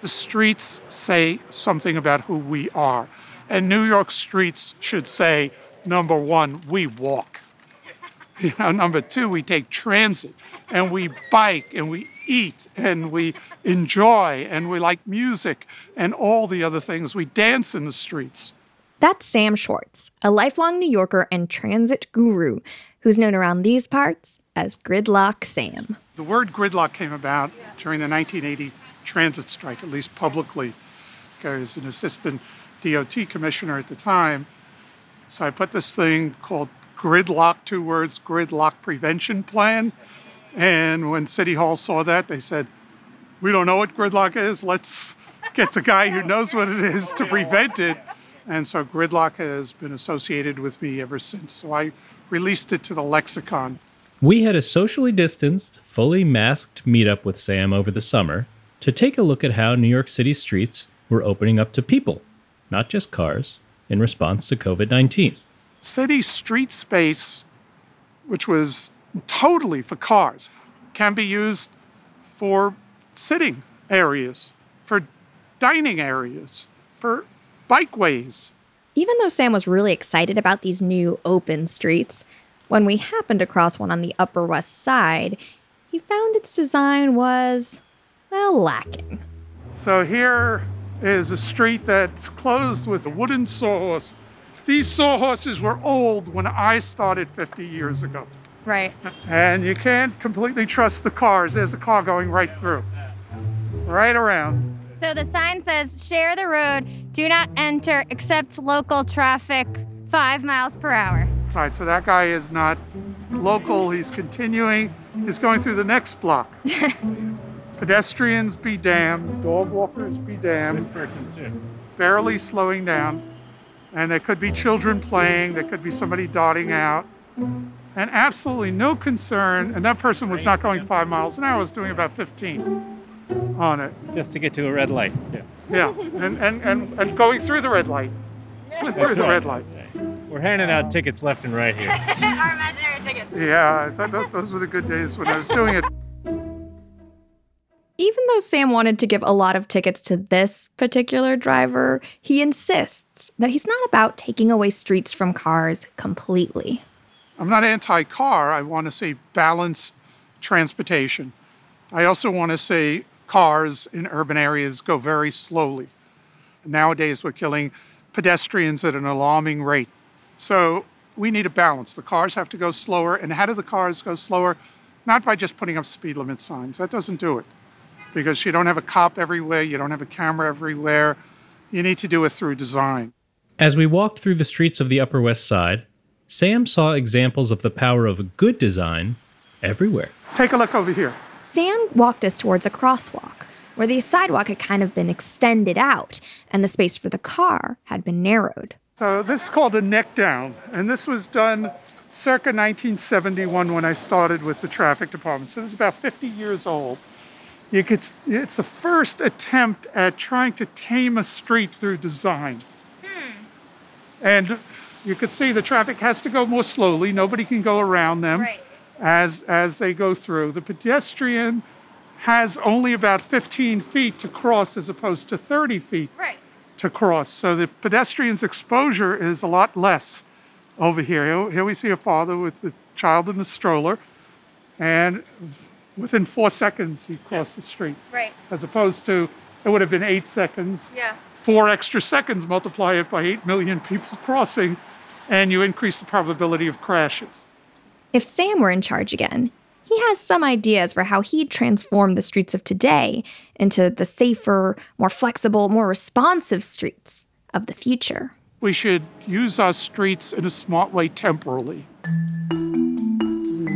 The streets say something about who we are. And New York streets should say, number one, we walk. You know, number two, we take transit and we bike and we eat and we enjoy and we like music and all the other things. We dance in the streets. That's Sam Schwartz, a lifelong New Yorker and transit guru who's known around these parts as Gridlock Sam. The word gridlock came about during the 1980 transit strike, at least publicly. I was an assistant DOT commissioner at the time. So I put this thing called gridlock, two words, gridlock prevention plan. And when City Hall saw that, they said, We don't know what gridlock is. Let's get the guy who knows what it is to prevent it. And so gridlock has been associated with me ever since. So I released it to the lexicon. We had a socially distanced, fully masked meetup with Sam over the summer to take a look at how New York City streets were opening up to people, not just cars, in response to COVID 19. City street space, which was totally for cars, can be used for sitting areas, for dining areas, for bikeways. Even though Sam was really excited about these new open streets, when we happened across one on the Upper West Side, he found its design was, well, lacking. So here is a street that's closed with a wooden sawhorse. These sawhorses were old when I started 50 years ago. Right. And you can't completely trust the cars. There's a car going right through, right around. So the sign says share the road, do not enter except local traffic, five miles per hour. Right, so that guy is not local. He's continuing. He's going through the next block. Pedestrians be damned. Dog walkers be damned. This person, too. Barely slowing down. And there could be children playing. There could be somebody dotting out. And absolutely no concern. And that person was not going five miles an hour, was doing about 15 on it. Just to get to a red light. Yeah. Yeah, and, and, and, and going through the red light. Went through the red light. We're handing out tickets left and right here. Our imaginary tickets. Yeah, I thought those were the good days when I was doing it. Even though Sam wanted to give a lot of tickets to this particular driver, he insists that he's not about taking away streets from cars completely. I'm not anti car. I want to say balanced transportation. I also want to say cars in urban areas go very slowly. Nowadays, we're killing pedestrians at an alarming rate. So we need a balance. The cars have to go slower. And how do the cars go slower? Not by just putting up speed limit signs. That doesn't do it. Because you don't have a cop everywhere, you don't have a camera everywhere. You need to do it through design. As we walked through the streets of the Upper West Side, Sam saw examples of the power of good design everywhere. Take a look over here. Sam walked us towards a crosswalk where the sidewalk had kind of been extended out and the space for the car had been narrowed. So this is called a neck down, and this was done circa 1971 when I started with the traffic department. So this is about 50 years old. You could, it's the first attempt at trying to tame a street through design. Hmm. And you could see the traffic has to go more slowly. Nobody can go around them Right. as, as they go through. The pedestrian has only about 15 feet to cross as opposed to 30 feet Right. to cross. So the pedestrian's exposure is a lot less over here. Here- Here we see a father with the child in the stroller, and within four seconds he crossed the street, Right. as opposed to it would have been eight seconds. Yeah. Four extra seconds, multiply it by eight million people crossing, and you increase the probability of crashes. If Sam were in charge again, he has some ideas for how he'd transform the streets of today into the safer, more flexible, more responsive streets of the future. We should use our streets in a smart way temporally.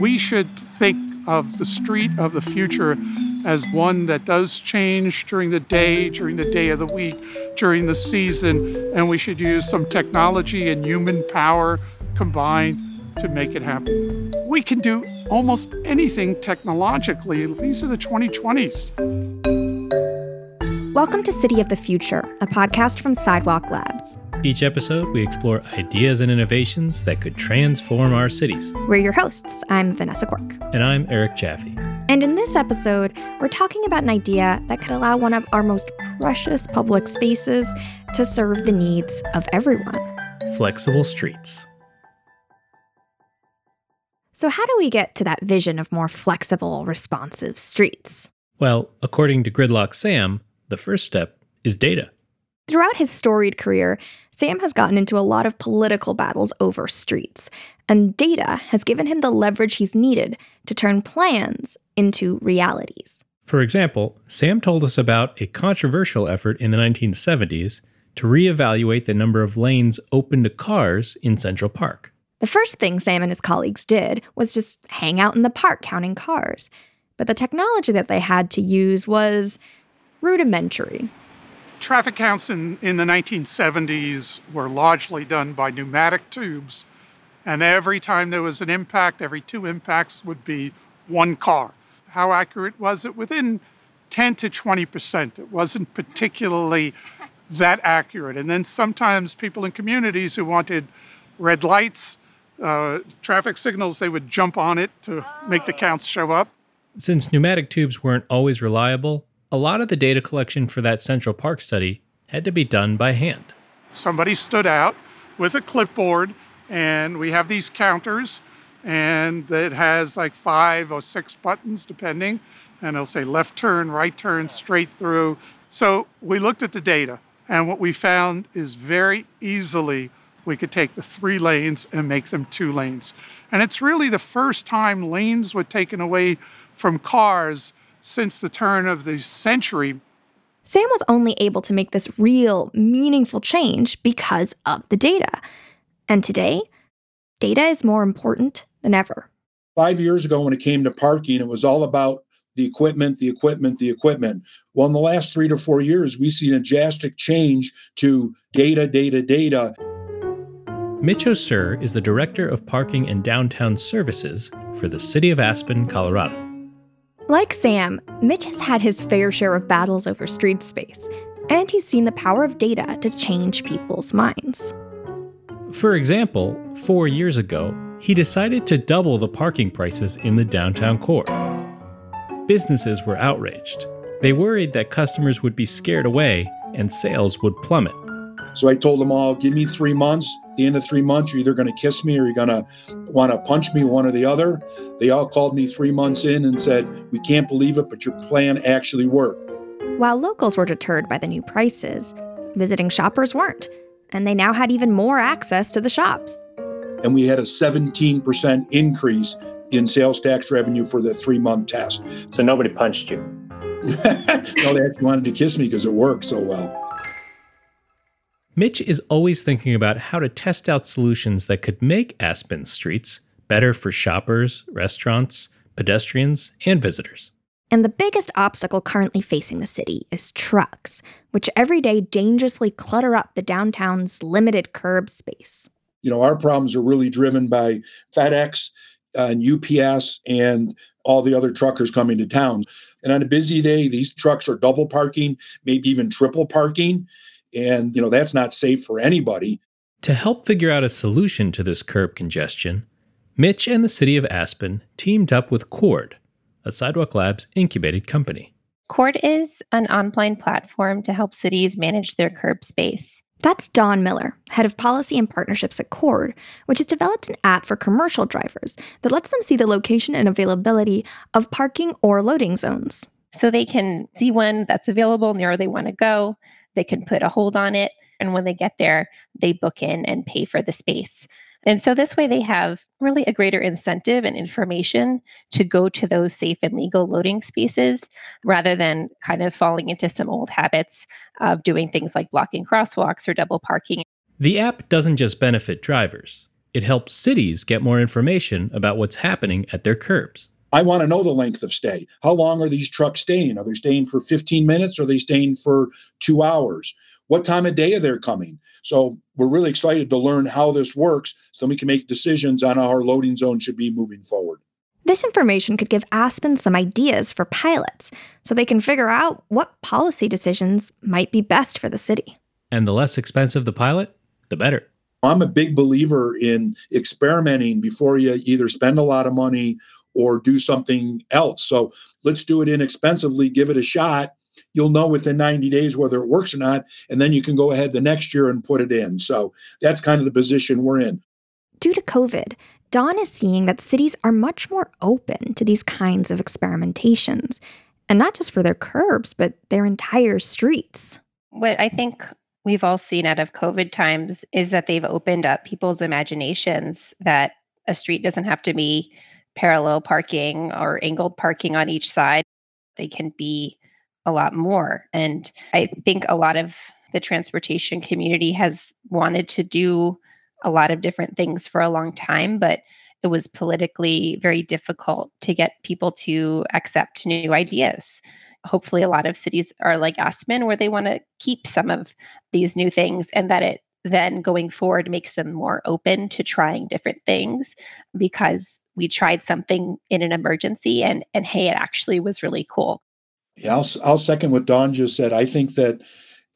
We should think of the street of the future as one that does change during the day, during the day of the week, during the season, and we should use some technology and human power combined to make it happen. We can do almost anything technologically. These are the 2020s. Welcome to City of the Future, a podcast from Sidewalk Labs. Each episode, we explore ideas and innovations that could transform our cities. We're your hosts. I'm Vanessa Quirk. And I'm Eric Jaffe. And in this episode, we're talking about an idea that could allow one of our most precious public spaces to serve the needs of everyone. Flexible streets. So, how do we get to that vision of more flexible, responsive streets? Well, according to Gridlock Sam, the first step is data. Throughout his storied career, Sam has gotten into a lot of political battles over streets, and data has given him the leverage he's needed to turn plans into realities. For example, Sam told us about a controversial effort in the 1970s to reevaluate the number of lanes open to cars in Central Park. The first thing Sam and his colleagues did was just hang out in the park counting cars. But the technology that they had to use was rudimentary. Traffic counts in, in the 1970s were largely done by pneumatic tubes, and every time there was an impact, every two impacts would be one car. How accurate was it? Within 10 to 20 percent. It wasn't particularly that accurate. And then sometimes people in communities who wanted red lights, uh, traffic signals, they would jump on it to make the counts show up. Since pneumatic tubes weren't always reliable, a lot of the data collection for that Central Park study had to be done by hand. Somebody stood out with a clipboard, and we have these counters, and it has like five or six buttons, depending, and it'll say left turn, right turn, straight through. So we looked at the data, and what we found is very easily we could take the three lanes and make them two lanes. And it's really the first time lanes were taken away from cars since the turn of the century. Sam was only able to make this real, meaningful change because of the data. And today, data is more important than ever. Five years ago, when it came to parking, it was all about the equipment, the equipment, the equipment. Well, in the last three to four years, we see a drastic change to data, data, data. Mitch Osur is the Director of Parking and Downtown Services for the City of Aspen, Colorado. Like Sam, Mitch has had his fair share of battles over street space, and he's seen the power of data to change people's minds. For example, four years ago, he decided to double the parking prices in the downtown core. Businesses were outraged. They worried that customers would be scared away and sales would plummet. So I told them all, give me three months. At the end of three months, you're either going to kiss me or you're going to want to punch me, one or the other. They all called me three months in and said, we can't believe it, but your plan actually worked. While locals were deterred by the new prices, visiting shoppers weren't, and they now had even more access to the shops. And we had a 17% increase in sales tax revenue for the three month test. So nobody punched you. no, they actually wanted to kiss me because it worked so well. Mitch is always thinking about how to test out solutions that could make Aspen streets better for shoppers, restaurants, pedestrians, and visitors. And the biggest obstacle currently facing the city is trucks, which every day dangerously clutter up the downtown's limited curb space. You know, our problems are really driven by FedEx and UPS and all the other truckers coming to town. And on a busy day, these trucks are double parking, maybe even triple parking. And, you know, that's not safe for anybody. To help figure out a solution to this curb congestion, Mitch and the city of Aspen teamed up with Coord, a Sidewalk Labs incubated company. Coord is an online platform to help cities manage their curb space. That's Don Miller, head of policy and partnerships at Coord, which has developed an app for commercial drivers that lets them see the location and availability of parking or loading zones. So they can see when that's available near where they want to go. They can put a hold on it. And when they get there, they book in and pay for the space. And so this way they have really a greater incentive and information to go to those safe and legal loading spaces rather than kind of falling into some old habits of doing things like blocking crosswalks or double parking. The app doesn't just benefit drivers, it helps cities get more information about what's happening at their curbs. I want to know the length of stay. How long are these trucks staying? Are they staying for 15 minutes? Are they staying for two hours? What time of day are they coming? So we're really excited to learn how this works so we can make decisions on how our loading zone should be moving forward. This information could give Aspen some ideas for pilots so they can figure out what policy decisions might be best for the city. And the less expensive the pilot, the better. I'm a big believer in experimenting before you either spend a lot of money or do something else. So let's do it inexpensively, give it a shot. You'll know within 90 days whether it works or not, and then you can go ahead the next year and put it in. So that's kind of the position we're in. Due to COVID, Don is seeing that cities are much more open to these kinds of experimentations, and not just for their curbs, but their entire streets. What I think we've all seen out of COVID times is that they've opened up people's imaginations that a street doesn't have to be parallel parking or angled parking on each side. They can be a lot more. And I think a lot of the transportation community has wanted to do a lot of different things for a long time, but it was politically very difficult to get people to accept new ideas. Hopefully, a lot of cities are like Aspen, where they want to keep some of these new things and that it then going forward makes them more open to trying different things because we tried something in an emergency and and hey it actually was really cool yeah i'll, I'll second what don just said i think that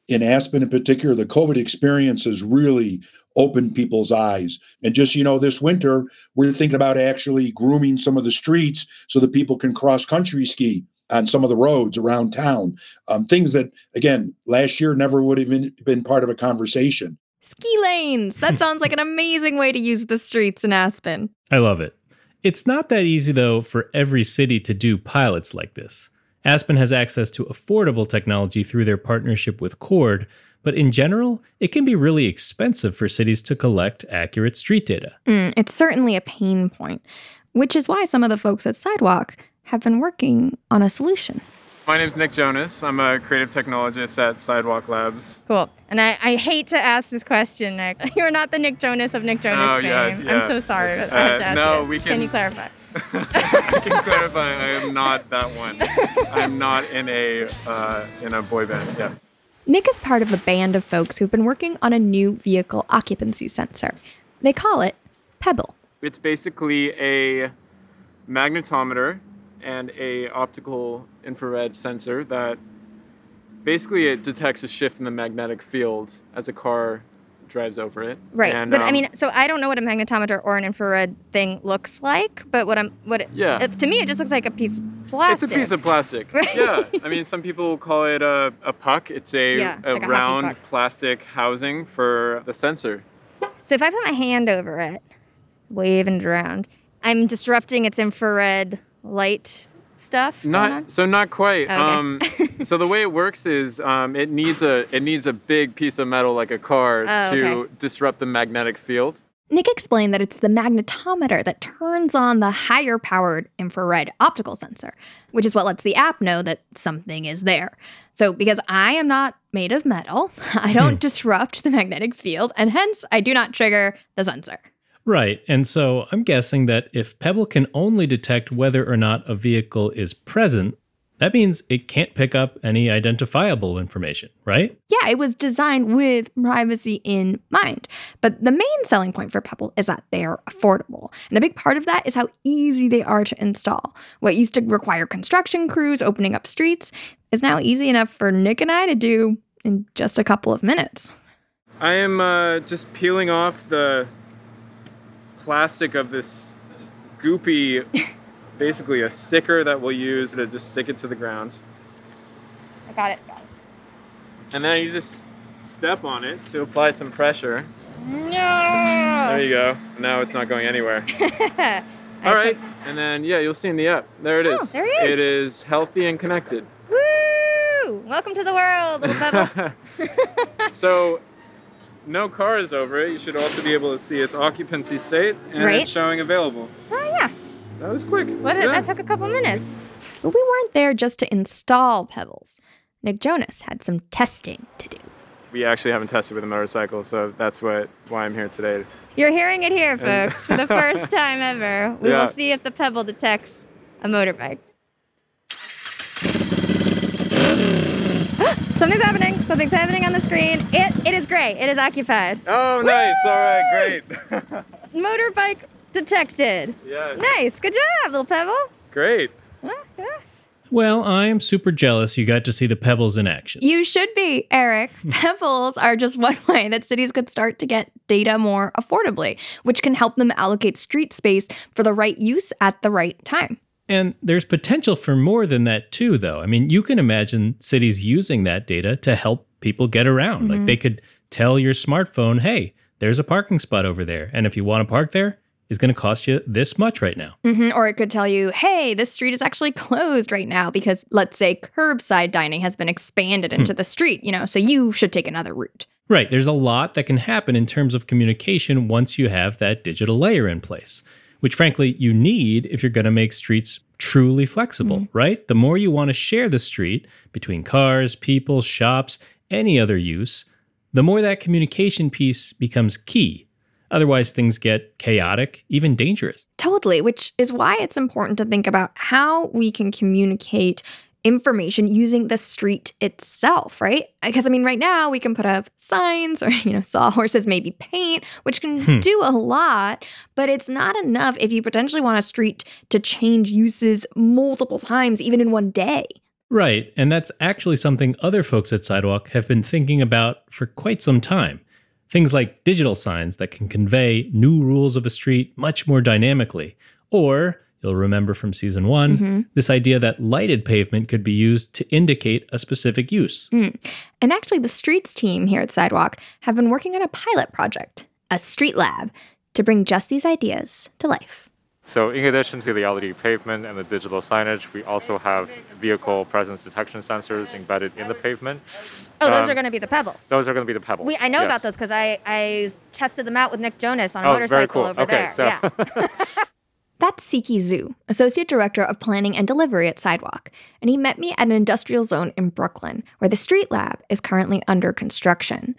in aspen in particular the covid experience has really opened people's eyes and just you know this winter we're thinking about actually grooming some of the streets so that people can cross country ski on some of the roads around town um, things that again last year never would have been, been part of a conversation Ski lanes! That sounds like an amazing way to use the streets in Aspen. I love it. It's not that easy, though, for every city to do pilots like this. Aspen has access to affordable technology through their partnership with Coord, but in general, it can be really expensive for cities to collect accurate street data. Mm, it's certainly a pain point, which is why some of the folks at Sidewalk have been working on a solution. My name's Nick Jonas. I'm a creative technologist at Sidewalk Labs. Cool. And I, I hate to ask this question, Nick. You're not the Nick Jonas of Nick Jonas Oh, fame. yeah, yeah. I'm so sorry. It's- I have to uh, ask no, it. we Can can- you clarify? I can clarify, I am not that one. I'm not in a uh, in a boy band. Yeah. Nick is part of a band of folks who've been working on a new vehicle occupancy sensor. They call it Pebble. It's basically a magnetometer and a optical infrared sensor that basically it detects a shift in the magnetic field as a car drives over it. Right. And, but I um, mean, so I don't know what a magnetometer or an infrared thing looks like, but what I'm what it, Yeah. it- to me it just looks like a piece of plastic. It's a piece of plastic. Right. Yeah. I mean, some people call it a, a puck. It's a, Yeah, a like round puck. plastic housing for the sensor. So if I put my hand over it, waving it around, I'm disrupting its infrared light stuff. going on? Not so not quite. Okay. Um, so the way it works is um, it needs a it needs a big piece of metal like a car Oh, to okay. disrupt the magnetic field. Nick explained that it's the magnetometer that turns on the higher powered infrared optical sensor, which is what lets the app know that something is there. So, because I am not made of metal, I don't disrupt the magnetic field, and hence I do not trigger the sensor. Right. And so I'm guessing that if Pebble can only detect whether or not a vehicle is present, that means it can't pick up any identifiable information, right? Yeah, it was designed with privacy in mind. But the main selling point for Pebble is that they are affordable. And a big part of that is how easy they are to install. What used to require construction crews opening up streets is now easy enough for Nick and I to do in just a couple of minutes. I am uh, just peeling off the plastic of this goopy, basically a sticker that we'll use to just stick it to the ground, I got it. Got it. and then you just step on it to apply some pressure. No. There you go. Now it's not going anywhere. All right, and then yeah, you'll see in the app. There it oh, is. Oh, there he is. It is healthy and connected. Woo! Welcome to the world, little pebble. So, no car is over it. You should also be able to see its occupancy state and Right. it's showing available. oh yeah. That was quick. What? Yeah. That took a couple minutes. But we weren't there just to install Pebbles. Nick Jonas had some testing to do. We actually haven't tested with a motorcycle, so that's what why I'm here today. You're hearing it here, folks, for the first time ever. We Yeah. will see if the pebble detects a motorbike. Something's happening. Something's happening on the screen. It it is gray. It is occupied. Oh, nice. All right, great. Motorbike detected. yeah, Nice. Good job, little pebble. great. Well, I am super jealous you got to see the pebbles in action. You should be, Eric. Pebbles are just one way that cities could start to get data more affordably, which can help them allocate street space for the right use at the right time. And there's potential for more than that, too, though. I mean, you can imagine cities using that data to help people get around. Like they could tell your smartphone, hey, there's a parking spot over there. And if you want to park there, it's going to cost you this much right now. hmm Or it could tell you, hey, this street is actually closed right now because, let's say, curbside dining has been expanded into the street, you know, so you should take another route. Right. There's a lot that can happen in terms of communication once you have that digital layer in place, which frankly you need if you're going to make streets truly flexible, mm-hmm. right? The more you want to share the street between cars, people, shops, any other use, the more that communication piece becomes key. Otherwise, things get chaotic, even dangerous. Totally, which is why it's important to think about how we can communicate information using the street itself, right? Because I mean, right now we can put up signs or, you know, sawhorses, maybe paint, which can hmm. do a lot, but it's not enough if you potentially want a street to change uses multiple times, even in one day. Right. And that's actually something other folks at Sidewalk have been thinking about for quite some time. Things like digital signs that can convey new rules of a street much more dynamically. Or, you'll remember from season one, this idea that lighted pavement could be used to indicate a specific use. And actually, the streets team here at Sidewalk have been working on a pilot project, a street lab, to bring just these ideas to life. So in addition to the LED pavement and the digital signage, we also have vehicle presence detection sensors embedded in the pavement. Oh, those Um, are going to be the pebbles. Those are going to be the pebbles. we, I know about those because I, I tested them out with Nick Jonas on a Oh, very motorcycle cool. over Okay, there. so Yeah. That's Siki Zhu, Associate Director of Planning and Delivery at Sidewalk, and he met me at an industrial zone in Brooklyn, where the street lab is currently under construction.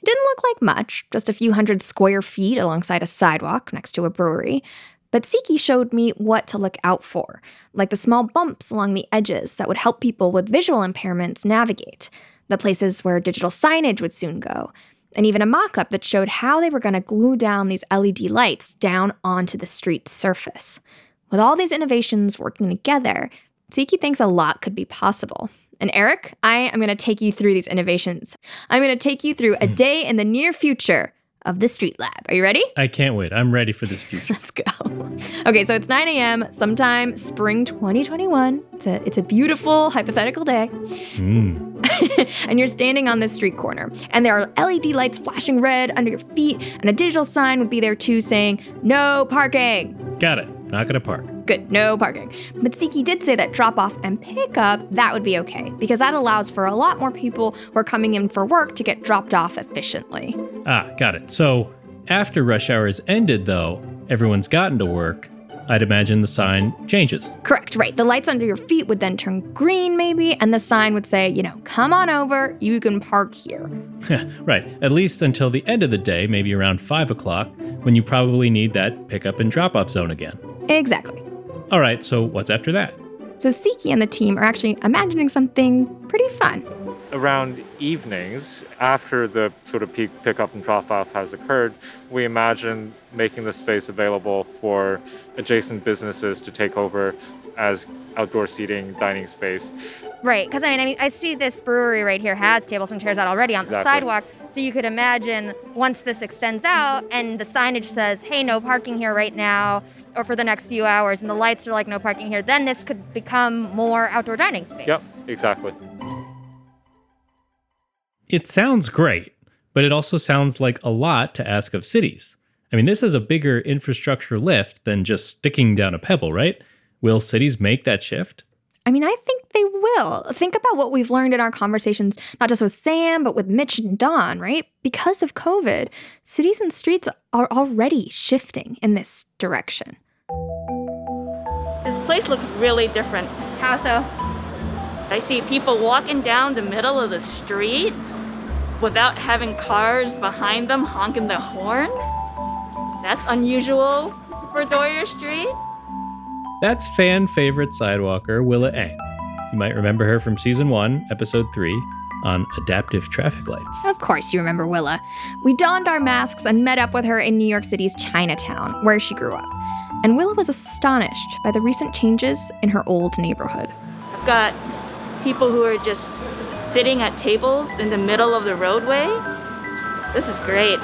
It didn't look like much, just a few hundred square feet alongside a sidewalk next to a brewery. But Siki showed me what to look out for, like the small bumps along the edges that would help people with visual impairments navigate, the places where digital signage would soon go, and even a mock up that showed how they were going to glue down these LED lights down onto the street surface. With all these innovations working together, Siki thinks a lot could be possible. And Eric, I am going to take you through these innovations. I'm going to take you through a hmm. day in the near future of the street lab. Are you ready? I can't wait. I'm ready for this future. Let's go. Okay, so it's 9 a.m., sometime spring 2021. It's a, it's a beautiful hypothetical day. Mm. and you're standing on this street corner, and there are LED lights flashing red under your feet, and a digital sign would be there too saying, No parking. Got it. Not going to park. Good, no parking. But Siki did say that drop off and pick up, that would be okay, because that allows for a lot more people who are coming in for work to get dropped off efficiently. Ah, got it. So after rush hour is ended, though, everyone's gotten to work. I'd imagine the sign changes. Correct, right. The lights under your feet would then turn green, maybe, and the sign would say, you know, come on over, you can park here. right, at least until the end of the day, maybe around 5 o'clock, when you probably need that pickup and drop off zone again. Exactly. All right, so what's after that? So Siki and the team are actually imagining something pretty fun. around evenings, after the sort of peak pickup and drop off has occurred, we imagine making the space available for adjacent businesses to take over as outdoor seating, dining space. Right, because I mean, I mean, I see this brewery right here has tables and chairs out already on the Exactly. sidewalk. So you could imagine once this extends out and the signage says, "Hey, no parking here right now," or for the next few hours, and the lights are like, "No parking here," then this could become more outdoor dining space. Yep, exactly. It sounds great, but it also sounds like a lot to ask of cities. I mean, this is a bigger infrastructure lift than just sticking down a pebble, right? Will cities make that shift? I mean, I think they will. Think about what we've learned in our conversations, not just with Sam, but with Mitch and Don, right? Because of COVID, cities and streets are already shifting in this direction. This place looks really different. How so? I see people walking down the middle of the street without having cars behind them honking their horn. That's unusual for Doyers Street. That's fan favorite sidewalker Willa Ng. You might remember her from season one, episode three, on adaptive traffic lights. Of course, you remember Willa. We donned our masks and met up with her in New York City's Chinatown, where she grew up. And Willa was astonished by the recent changes in her old neighborhood. I've got people who are just sitting at tables in the middle of the roadway. This is great.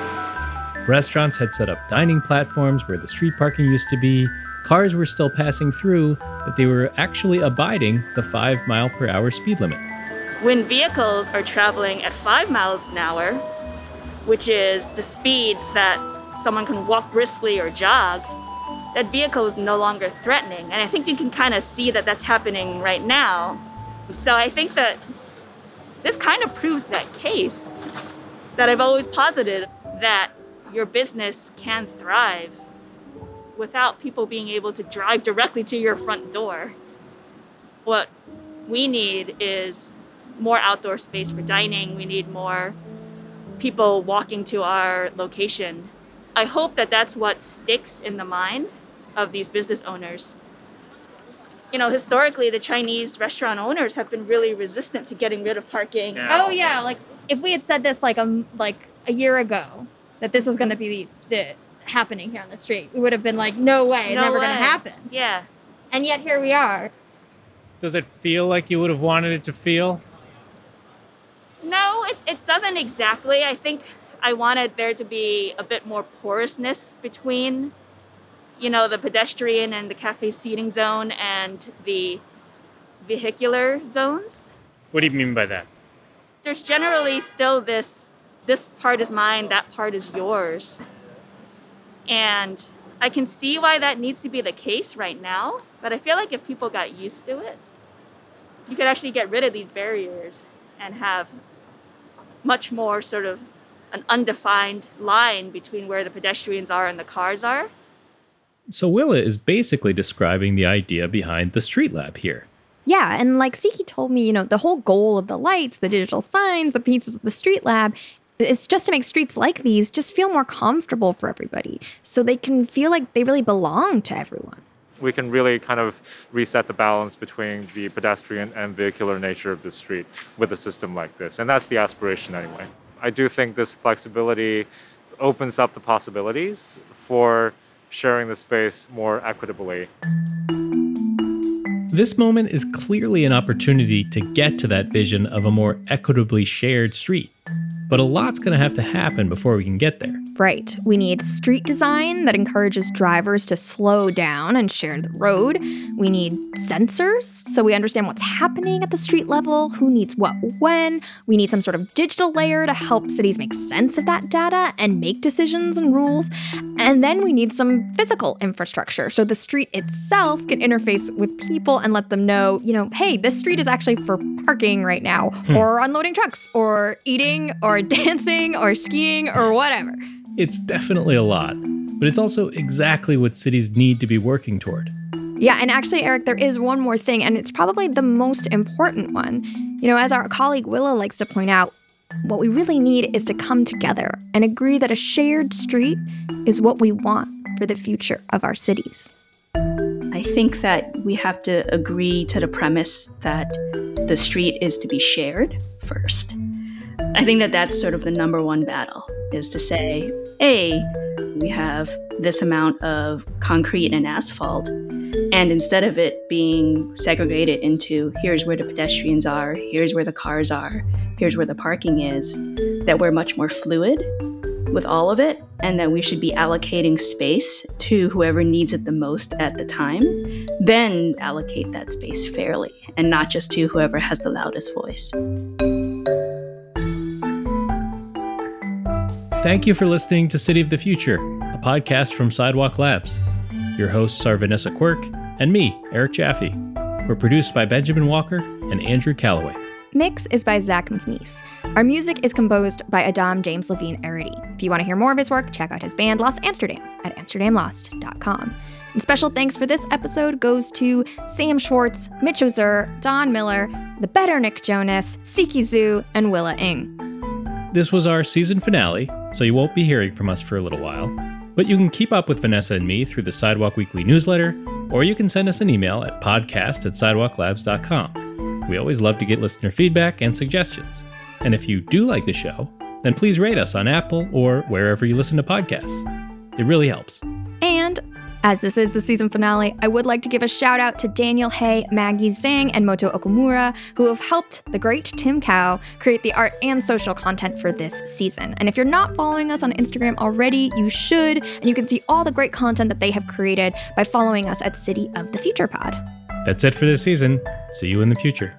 Restaurants had set up dining platforms where the street parking used to be. Cars were still passing through, but they were actually abiding the 5 mile per hour speed limit. When vehicles are traveling at 5 miles an hour, which is the speed that someone can walk briskly or jog, that vehicle is no longer threatening. And I think you can kind of see that that's happening right now. So I think that this kind of proves that case that I've always posited that your business can thrive without people being able to drive directly to your front door. What we need is more outdoor space for dining. We need more people walking to our location. I hope that that's what sticks in the mind of these business owners. You know, historically, the Chinese restaurant owners have been really resistant to getting rid of parking. Oh yeah, like if we had said this like a like a year ago that this was going to be the, the happening here on the street, we would have been like, no way, No never going to happen. Yeah. And yet here we are. Does it feel like you would have wanted it to feel? No, it, it doesn't exactly. I think I wanted there to be a bit more porousness between, you know, the pedestrian and the cafe seating zone and the vehicular zones. What do you mean by that? There's generally still this this part is mine, that part is yours. And I can see why that needs to be the case right now, but I feel like if people got used to it, you could actually get rid of these barriers and have much more sort of an undefined line between where the pedestrians are and the cars are. So Willa is basically describing the idea behind the street lab here. Yeah, and like Siki told me, you know, the whole goal of the lights, the digital signs, the pieces of the street lab is just to make streets like these just feel more comfortable for everybody so they can feel like they really belong to everyone. we can really kind of reset the balance between the pedestrian and vehicular nature of the street with a system like this. And that's the aspiration anyway. I do think this flexibility opens up the possibilities for sharing the space more equitably. This moment is clearly an opportunity to get to that vision of a more equitably shared street. But a lot's going to have to happen before we can get there. Right. We need street design that encourages drivers to slow down and share the road. We need sensors so we understand what's happening at the street level, who needs what when. We need some sort of digital layer to help cities make sense of that data and make decisions and rules. And then we need some physical infrastructure so the street itself can interface with people and let them know, you know, hey, this street is actually for parking right now, hmm. or unloading trucks, or eating, or dancing, or skiing, or whatever. It's definitely a lot, but it's also exactly what cities need to be working toward. Yeah, and actually, Eric, there is one more thing, and it's probably the most important one. You know, as our colleague Willa likes to point out, what we really need is to come together and agree that a shared street is what we want for the future of our cities. I think that we have to agree to the premise that the street is to be shared first. I think that that's sort of the number one battle is to say, A, we have this amount of concrete and asphalt, and instead of it being segregated into here's where the pedestrians are, here's where the cars are, here's where the parking is, that we're much more fluid with all of it, and that we should be allocating space to whoever needs it the most at the time, then allocate that space fairly and not just to whoever has the loudest voice. Thank you for listening to City of the Future, a podcast from Sidewalk Labs. Your hosts are Vanessa Quirk and me, Eric Jaffe. We're produced by Benjamin Walker and Andrew Calloway. Mix is by Zach McNees. Our music is composed by Adam James Levine Arity. If you want to hear more of his work, check out his band Lost Amsterdam at amsterdamlost.com. And special thanks for this episode goes to Sam Schwartz, Mitch Osur, Don Miller, the better Nick Jonas, Siki Zhu, and Willa Ng. This was our season finale, so you won't be hearing from us for a little while. But you can keep up with Vanessa and me through the Sidewalk Weekly newsletter, or you can send us an email at podcast at sidewalklabs.com. We always love to get listener feedback and suggestions. And if you do like the show, then please rate us on Apple or wherever you listen to podcasts. It really helps. As this is the season finale, I would like to give a shout out to Daniel Hay, Maggie Zhang, and Moto Okumura, who have helped the great Tim Cow create the art and social content for this season. And if you're not following us on Instagram already, you should, and you can see all the great content that they have created by following us at City of the Future Pod. That's it for this season. See you in the future.